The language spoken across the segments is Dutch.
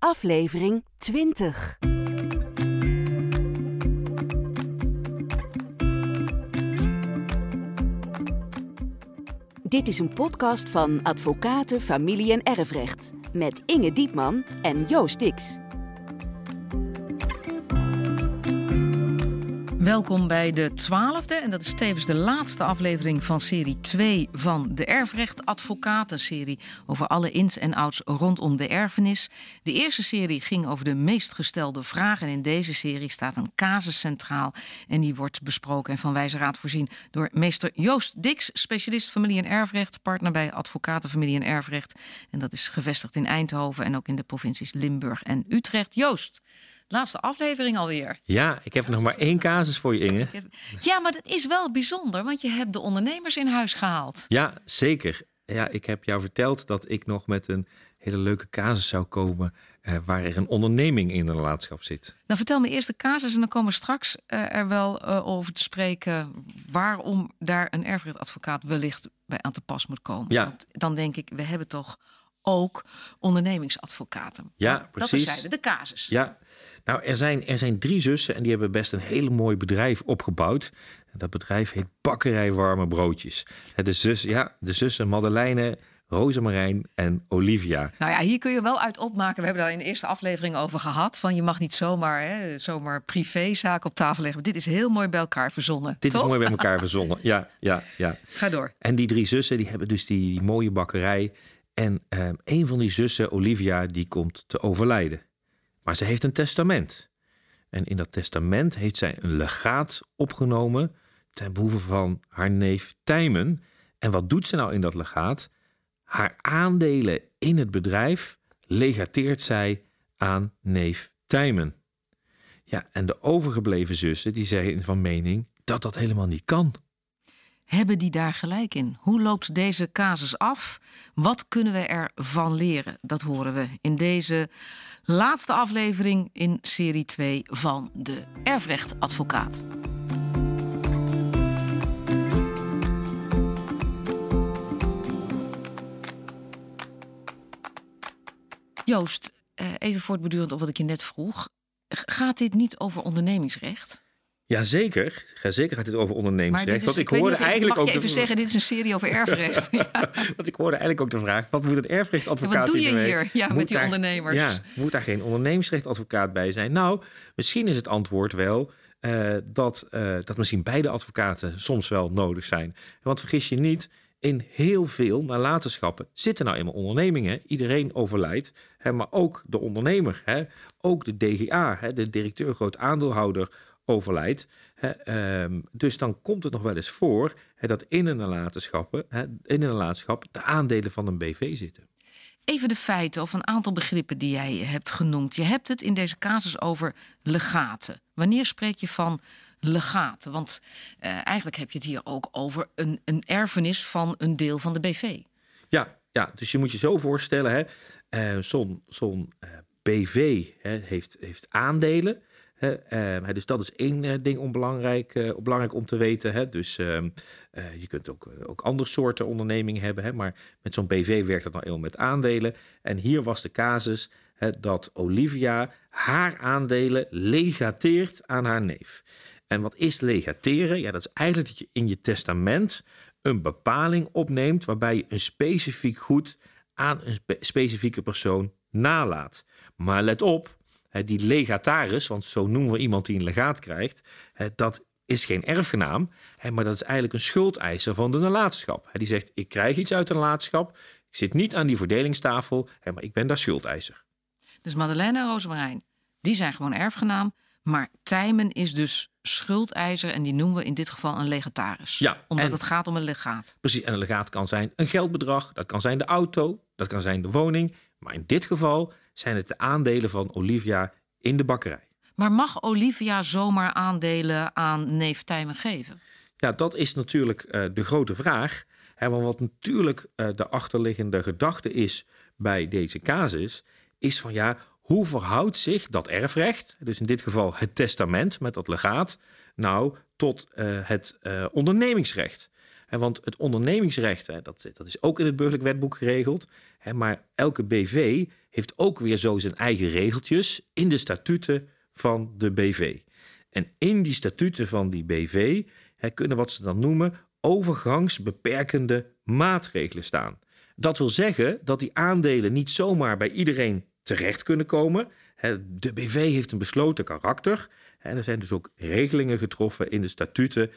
aflevering 20. Dit is een podcast van Advocaten, Familie en Erfrecht met Inge Diepman en Joost Dix. Welkom bij de twaalfde, en dat is tevens de laatste aflevering van serie 2 van de Erfrecht Advocaten-serie over alle ins en outs rondom de erfenis. De eerste serie ging over de meest gestelde vragen en in deze serie staat een casus centraal en die wordt besproken en van wijze raad voorzien door meester Joost Dix, specialist familie- en erfrecht, partner bij Advocaten Familie en Erfrecht en dat is gevestigd in Eindhoven en ook in de provincies Limburg en Utrecht. Joost, Laatste aflevering alweer. Ja, ik heb nog maar één casus voor je, Inge. Ja, maar dat is wel bijzonder, want je hebt de ondernemers in huis gehaald. Ja, zeker. Ja, ik heb jou verteld dat ik nog met een hele leuke casus zou komen... Eh, waar er een onderneming in de nalatenschap zit. Nou, vertel me eerst de casus en dan komen we straks uh, er wel uh, over te spreken... waarom daar een erfrechtadvocaat wellicht bij aan te pas moet komen. Ja. Want dan denk ik, we hebben toch ook ondernemingsadvocaten. Ja, precies. Dat is de casus. Ja, nou, er zijn, er zijn drie zussen en die hebben best een hele mooi bedrijf opgebouwd. Dat bedrijf heet Bakkerij Warme Broodjes. De, zus, ja, de zussen Madeleine, Rosemarijn en Olivia. Nou ja, hier kun je wel uit opmaken. We hebben daar in de eerste aflevering over gehad. Van je mag niet zomaar, hè, zomaar privézaken op tafel leggen. Dit is heel mooi bij elkaar verzonnen. Dit toch? is mooi bij elkaar verzonnen. Ja, ja, ja. Ga door. En die drie zussen die hebben dus die mooie bakkerij. En eh, een van die zussen, Olivia, die komt te overlijden. Maar ze heeft een testament. En in dat testament heeft zij een legaat opgenomen ten behoeve van haar neef Tijmen. En wat doet ze nou in dat legaat? Haar aandelen in het bedrijf legateert zij aan neef Tijmen. Ja, en de overgebleven zussen die zijn van mening dat dat helemaal niet kan. Hebben die daar gelijk in? Hoe loopt deze casus af? Wat kunnen we ervan leren? Dat horen we in deze laatste aflevering in serie 2 van de Erfrechtadvocaat. Joost, eh, even voortbedurend op wat ik je net vroeg. Gaat dit niet over ondernemingsrecht? Jazeker, Ja, zeker gaat dit over ondernemingsrecht. dit is- want ik, hoorde niet eigenlijk mag ook je even de, zeggen, dit is een serie over erfrecht. ja. want ik hoorde eigenlijk ook de vraag: wat moet een erfrechtadvocaat Ja, wat doe je hier? Ja, met die daar- ondernemers. Ja, moet daar geen ondernemingsrechtadvocaat bij zijn? Nou, misschien is het antwoord wel eh, dat, eh, dat misschien beide advocaten soms wel nodig zijn. Want vergis je niet. In heel veel nalatenschappen zitten nou eenmaal ondernemingen. Iedereen overlijdt, hè, maar ook de ondernemer. Hè, ook de DGA, hè, de directeur groot aandeelhouder, overlijdt. Hè, ehm, dus dan komt het nog wel eens voor hè, dat in een nalatenschappen, hè, in een nalatenschap de aandelen van een BV zitten. Even de feiten of een aantal begrippen die jij hebt genoemd. Je hebt het in deze casus over legaten. Wanneer spreek je van legaten? Want eh, eigenlijk heb je het hier ook over een, een erfenis van een deel van de BV. Ja, ja, dus je moet je zo voorstellen, hè, zo'n zo'n eh, BV hè, heeft, heeft aandelen. Hè, eh, dus dat is één eh, ding om belangrijk, eh, belangrijk om te weten. Hè. Dus ehm, eh, je kunt ook, ook andere soorten ondernemingen hebben. Hè, maar met zo'n BV werkt dat nou eenmaal met aandelen. En hier was de casus dat Olivia haar aandelen legateert aan haar neef. En wat is legateren? Ja, dat is eigenlijk dat je in je testament een bepaling opneemt waarbij je een specifiek goed aan een spe- specifieke persoon nalaat. Maar let op, die legataris, want zo noemen we iemand die een legaat krijgt, dat is geen erfgenaam, maar dat is eigenlijk een schuldeiser van de nalatenschap. Die zegt, ik krijg iets uit de nalatenschap, ik zit niet aan die verdelingstafel, maar ik ben daar schuldeiser. Dus Madeleine en Rosemarijn, die zijn gewoon erfgenaam. Maar Tijmen is dus schuldeiser en die noemen we in dit geval een legataris. Ja, Omdat en- het gaat om een legaat. Precies, en een legaat kan zijn een geldbedrag, dat kan zijn de auto, dat kan zijn de woning. Maar in dit geval zijn het de aandelen van Olivia in de bakkerij. Maar mag Olivia zomaar aandelen aan neef Tijmen geven? Ja, dat is natuurlijk eh, de grote vraag. Hè, want wat natuurlijk eh, de achterliggende gedachte is bij deze casus, is van ja, hoe verhoudt zich dat erfrecht, dus in dit geval het testament met dat legaat, nou tot eh, het ondernemingsrecht? Want het ondernemingsrecht, dat, dat is ook in het burgerlijk wetboek geregeld. Maar elke BV heeft ook weer zo zijn eigen regeltjes in de statuten van de BV. En in die statuten van die BV kunnen wat ze dan noemen overgangsbeperkende maatregelen staan. Dat wil zeggen dat die aandelen niet zomaar bij iedereen terecht kunnen komen. De BV heeft een besloten karakter. En er zijn dus ook regelingen getroffen in de statuten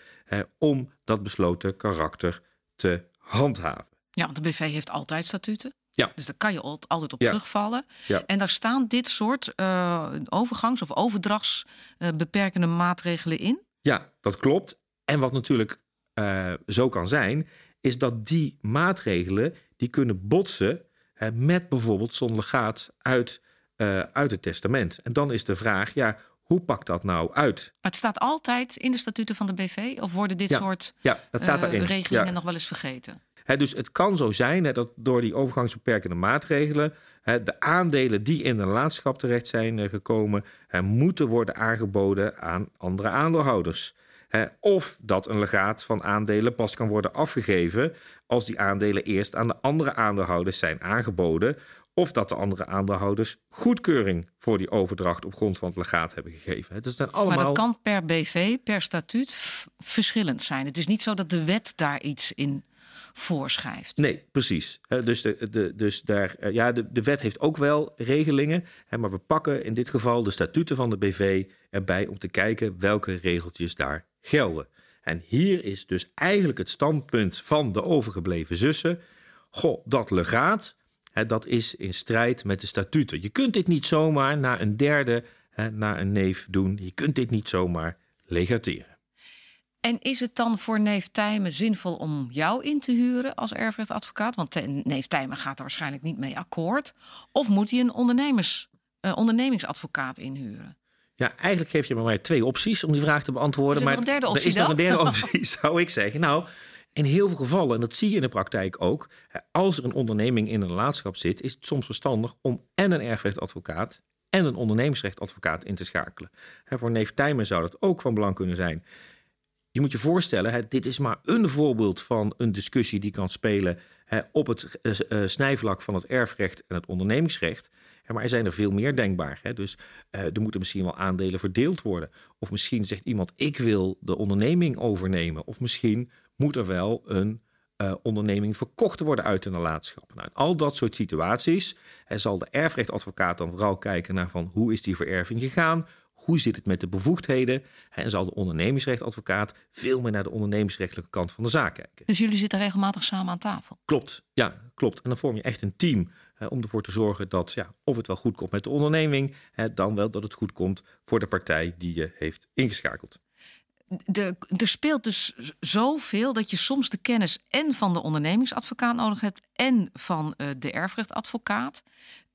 om dat besloten karakter te handhaven. Ja, de BV heeft altijd statuten. Ja. Dus daar kan je altijd op terugvallen. Ja. En daar staan dit soort uh, overgangs- of overdragsbeperkende uh, maatregelen in. Ja, dat klopt. En wat natuurlijk uh, zo kan zijn, is dat die maatregelen die kunnen botsen met bijvoorbeeld zo'n legaat uit, uh, uit het testament. En dan is de vraag, ja, hoe pakt dat nou uit? Maar het staat altijd in de statuten van de BV? Of worden dit ja. soort ja, dat staat daarin. regelingen ja. nog wel eens vergeten? He, dus het kan zo zijn he, dat door die overgangsbeperkende maatregelen he, de aandelen die in een laadschap terecht zijn uh, gekomen, moeten worden aangeboden aan andere aandeelhouders. Of dat een legaat van aandelen pas kan worden afgegeven als die aandelen eerst aan de andere aandeelhouders zijn aangeboden. Of dat de andere aandeelhouders goedkeuring voor die overdracht op grond van het legaat hebben gegeven. Dus dat allemaal... Maar dat kan per BV, per statuut verschillend zijn. Het is niet zo dat de wet daar iets in voorschrijft. Nee, precies. Dus, de, de, dus daar, ja, de, de wet heeft ook wel regelingen. Maar we pakken in dit geval de statuten van de BV erbij om te kijken welke regeltjes daar gelden. En hier is dus eigenlijk het standpunt van de overgebleven zussen. Goh, dat legaat, dat is in strijd met de statuten. Je kunt dit niet zomaar naar een derde, naar een neef doen. Je kunt dit niet zomaar legateren. En is het dan voor neef Tijmen zinvol om jou in te huren als erfrechtadvocaat? Want neef Tijmen gaat er waarschijnlijk niet mee akkoord. Of moet hij een ondernemers, uh, ondernemingsadvocaat inhuren? Ja, eigenlijk geef je me maar twee opties om die vraag te beantwoorden. Er maar derde optie er is nog een derde optie, zou ik zeggen. Nou, in heel veel gevallen, en dat zie je in de praktijk ook... als er een onderneming in een laadschap zit... is het soms verstandig om en een erfrechtadvocaat... en een ondernemingsrechtadvocaat in te schakelen. voor neef Tijmen zou dat ook van belang kunnen zijn... Je moet je voorstellen, dit is maar een voorbeeld van een discussie die kan spelen op het snijvlak van het erfrecht en het ondernemingsrecht. Maar er zijn er veel meer denkbaar. Dus er moeten misschien wel aandelen verdeeld worden. Of misschien zegt iemand: ik wil de onderneming overnemen. Of misschien moet er wel een onderneming verkocht worden uit een nalatenschap. Nou, in al dat soort situaties zal de erfrechtadvocaat dan vooral kijken naar van hoe is die vererving gegaan. Hoe zit het met de bevoegdheden? En zal de ondernemingsrechtadvocaat veel meer naar de ondernemingsrechtelijke kant van de zaak kijken. Dus jullie zitten regelmatig samen aan tafel? Klopt, ja, klopt. En dan vorm je echt een team hè, om ervoor te zorgen dat ja, of het wel goed komt met de onderneming, dan wel dat het goed komt voor de partij die je heeft ingeschakeld. De, er speelt dus zoveel dat je soms de kennis en van de ondernemingsadvocaat nodig hebt en van uh, de erfrechtadvocaat.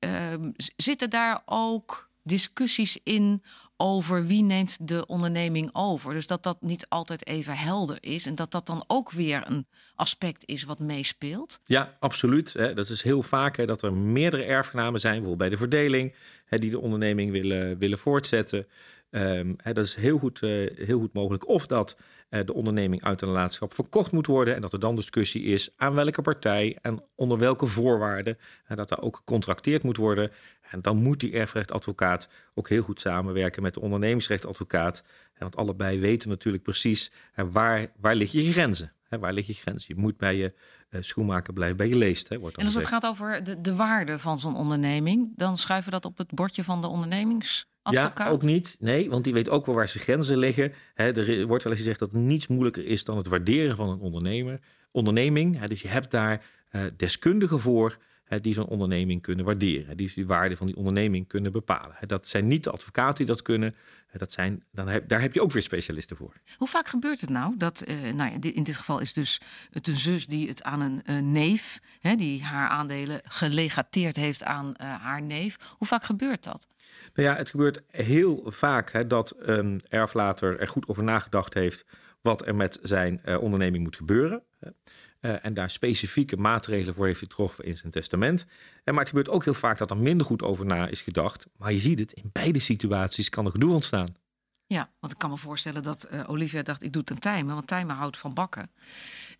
Uh, zitten daar ook discussies in over wie neemt de onderneming over. Dus dat dat niet altijd even helder is en dat dat dan ook weer een aspect is wat meespeelt. Ja, absoluut. Dat is heel vaak dat er meerdere erfgenamen zijn, bijvoorbeeld bij de verdeling, die de onderneming willen, willen voortzetten. Um, dat is heel goed, uh, heel goed mogelijk. Of dat de onderneming uit een nalatenschap verkocht moet worden. En dat er dan discussie is aan welke partij en onder welke voorwaarden. En dat daar ook gecontracteerd moet worden. En dan moet die erfrechtadvocaat ook heel goed samenwerken met de ondernemingsrechtadvocaat. Want allebei weten natuurlijk precies waar, waar liggen je grenzen. Waar lig je grenzen? Je moet bij je uh, schoenmaker blijven bij je leest. Hè, wordt dan en als het gaat over de, de waarde van zo'n onderneming, dan schuiven we dat op het bordje van de ondernemings. Advocaat? Ja, ook niet. Nee, want die weet ook wel waar zijn grenzen liggen. He, er wordt wel eens gezegd dat niets moeilijker is dan het waarderen van een ondernemer, onderneming. He, dus je hebt daar uh, deskundigen voor he, die zo'n onderneming kunnen waarderen. Die die waarde van die onderneming kunnen bepalen. dat zijn niet de advocaten die dat kunnen. Dat zijn, dan heb, daar heb je ook weer specialisten voor. Hoe vaak gebeurt het nou? Dat, uh, nou ja, in dit geval is dus het een zus die het aan een uh, neef, die haar aandelen gelegateerd heeft aan uh, haar neef. Hoe vaak gebeurt dat? Nou ja, het gebeurt heel vaak hè, dat een erflater er goed over nagedacht heeft wat er met zijn uh, onderneming moet gebeuren. Uh, en daar specifieke maatregelen voor heeft getroffen in zijn testament. En maar het gebeurt ook heel vaak dat er minder goed over na is gedacht. Maar je ziet het, in beide situaties kan er gedoe ontstaan. Ja, want ik kan me voorstellen dat uh, Olivia dacht, ik doe het aan Tijmen. Want Tijmen houdt van bakken.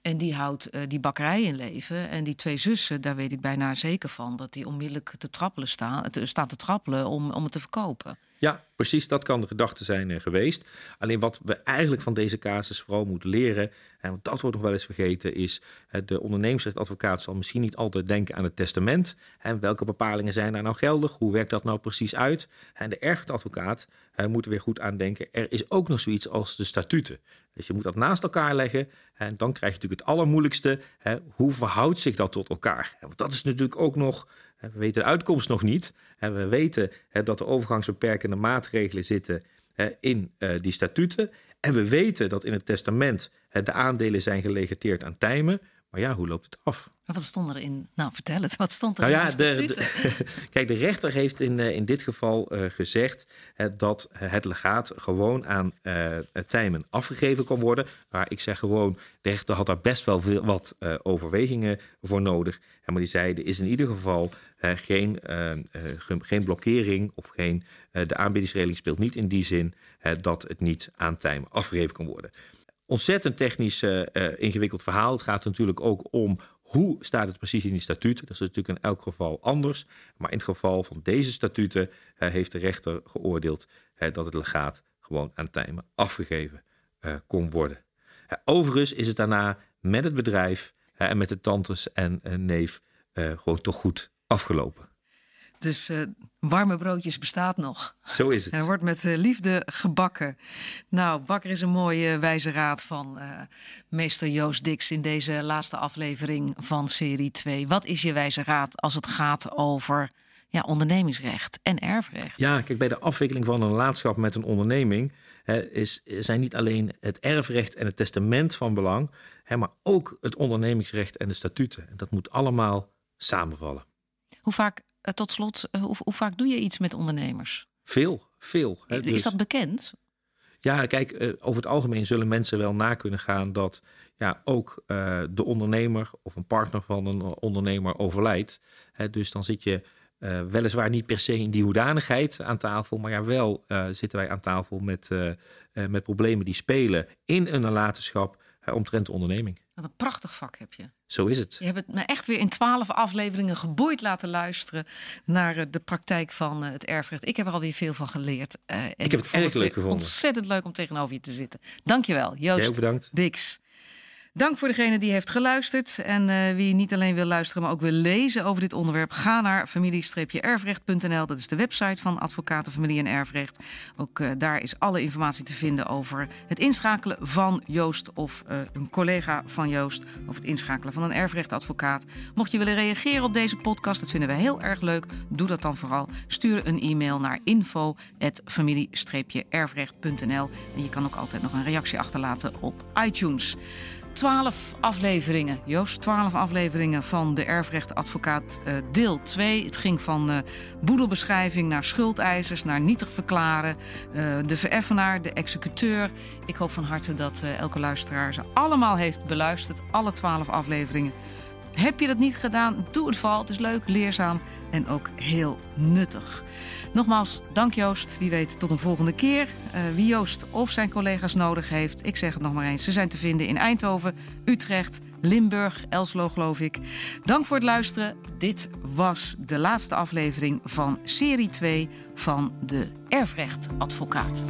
En die houdt uh, die bakkerij in leven. En die twee zussen, daar weet ik bijna zeker van... dat die onmiddellijk te trappelen staan, te, te trappelen om, om het te verkopen. Ja, precies. Dat kan de gedachte zijn uh, geweest. Alleen wat we eigenlijk van deze casus vooral moeten leren... en dat wordt nog wel eens vergeten... is de ondernemingsrechtadvocaat zal misschien niet altijd denken aan het testament. En welke bepalingen zijn daar nou geldig? Hoe werkt dat nou precies uit? En de erfrechtadvocaat moet er weer goed aan denken. Er is ook nog zoiets als de statuten. Dus je moet dat naast elkaar leggen. En dan krijg je natuurlijk het allermoeilijkste. Hoe verhoudt zich dat tot elkaar? Want dat is natuurlijk ook nog we weten de uitkomst nog niet. We weten dat er overgangsbeperkende maatregelen zitten in eh, die statuten. En we weten dat in het testament de aandelen zijn gelegateerd aan Tijmen. Maar ja, hoe loopt het af? wat stond erin? Nou, vertel het. Wat stond er nou ja, in de, de, Kijk, de rechter heeft in, uh, in dit geval uh, gezegd uh, dat het legaat gewoon aan Tijmen afgegeven kan worden. Maar ik zeg gewoon, de rechter had daar best wel veel, wat overwegingen voor nodig. En maar die zeiden, is in ieder geval geen, geen blokkering of geen, de aanbiedingsregeling speelt niet in die zin dat het niet aan Tijmen afgegeven kan worden ontzettend technisch uh, ingewikkeld verhaal. Het gaat natuurlijk ook om hoe staat het precies in die statuten. Dat is natuurlijk in elk geval anders. Maar in het geval van deze statuten uh, heeft de rechter geoordeeld dat het legaat gewoon aan Tijmen afgegeven kon worden. overigens is het daarna met het bedrijf en met de tantes en neef gewoon toch goed afgelopen. Dus uh, warme broodjes bestaat nog. Zo is het. Er wordt met uh, liefde gebakken. Nou, bakker is een mooie wijze raad van meester Joost Dix in deze laatste aflevering van serie 2. Wat is je wijze raad als het gaat over ja, ondernemingsrecht en erfrecht? Ja, kijk, bij de afwikkeling van een laadschap met een onderneming hè, is, zijn niet alleen het erfrecht en het testament van belang, hè, maar ook het ondernemingsrecht en de statuten. En dat moet allemaal samenvallen. Hoe vaak tot slot, uh, hoe, hoe, vaak doe je iets met ondernemers? Veel, veel. Hè, is dus... dat bekend? Ja, kijk, uh, over het algemeen zullen mensen wel na kunnen gaan dat ja, ook de ondernemer of een partner van een ondernemer overlijdt. Hè, dus dan zit je weliswaar niet per se in die hoedanigheid aan tafel, maar ja, wel zitten wij aan tafel met, met problemen die spelen in een nalatenschap omtrent de onderneming. Wat een prachtig vak heb je. Zo is het. Je hebt het me echt weer in twaalf afleveringen geboeid laten luisteren naar eh, de praktijk van eh, het erfrecht. Ik heb er alweer veel van geleerd. Uh, ik heb het erg leuk gevonden. Ontzettend leuk om tegenover je te zitten. Dankjewel, Joost. Jij bedankt. Dix. Dank voor degene die heeft geluisterd. En uh, wie niet alleen wil luisteren, maar ook wil lezen over dit onderwerp, ga naar familie-erfrecht.nl. Dat is de website van Advocaten Familie en Erfrecht. Ook uh, daar is alle informatie te vinden over het inschakelen van Joost of uh, een collega van Joost. Of het inschakelen van een erfrechtadvocaat. Mocht je willen reageren op deze podcast, dat vinden wij heel erg leuk. Doe dat dan vooral. Stuur een e-mail naar info.familie-erfrecht.nl. En je kan ook altijd nog een reactie achterlaten op iTunes. Twaalf afleveringen, Joost. Twaalf afleveringen van de erfrechtadvocaat uh, deel 2. Het ging van uh, boedelbeschrijving naar schuldeisers, naar nietig verklaren. Uh, de vereffenaar, de executeur. Ik hoop van harte dat elke luisteraar ze allemaal heeft beluisterd. Alle twaalf afleveringen. Heb je dat niet gedaan, doe het vooral. Het is leuk, leerzaam en ook heel nuttig. Nogmaals, dank Joost. Wie weet tot een volgende keer. Uh, wie Joost of zijn collega's nodig heeft, ik zeg het nog maar eens. Ze zijn te vinden in Eindhoven, Utrecht, Limburg, Elslo geloof ik. Dank voor het luisteren. Dit was de laatste aflevering van serie 2 van de Erfrechtadvocaat.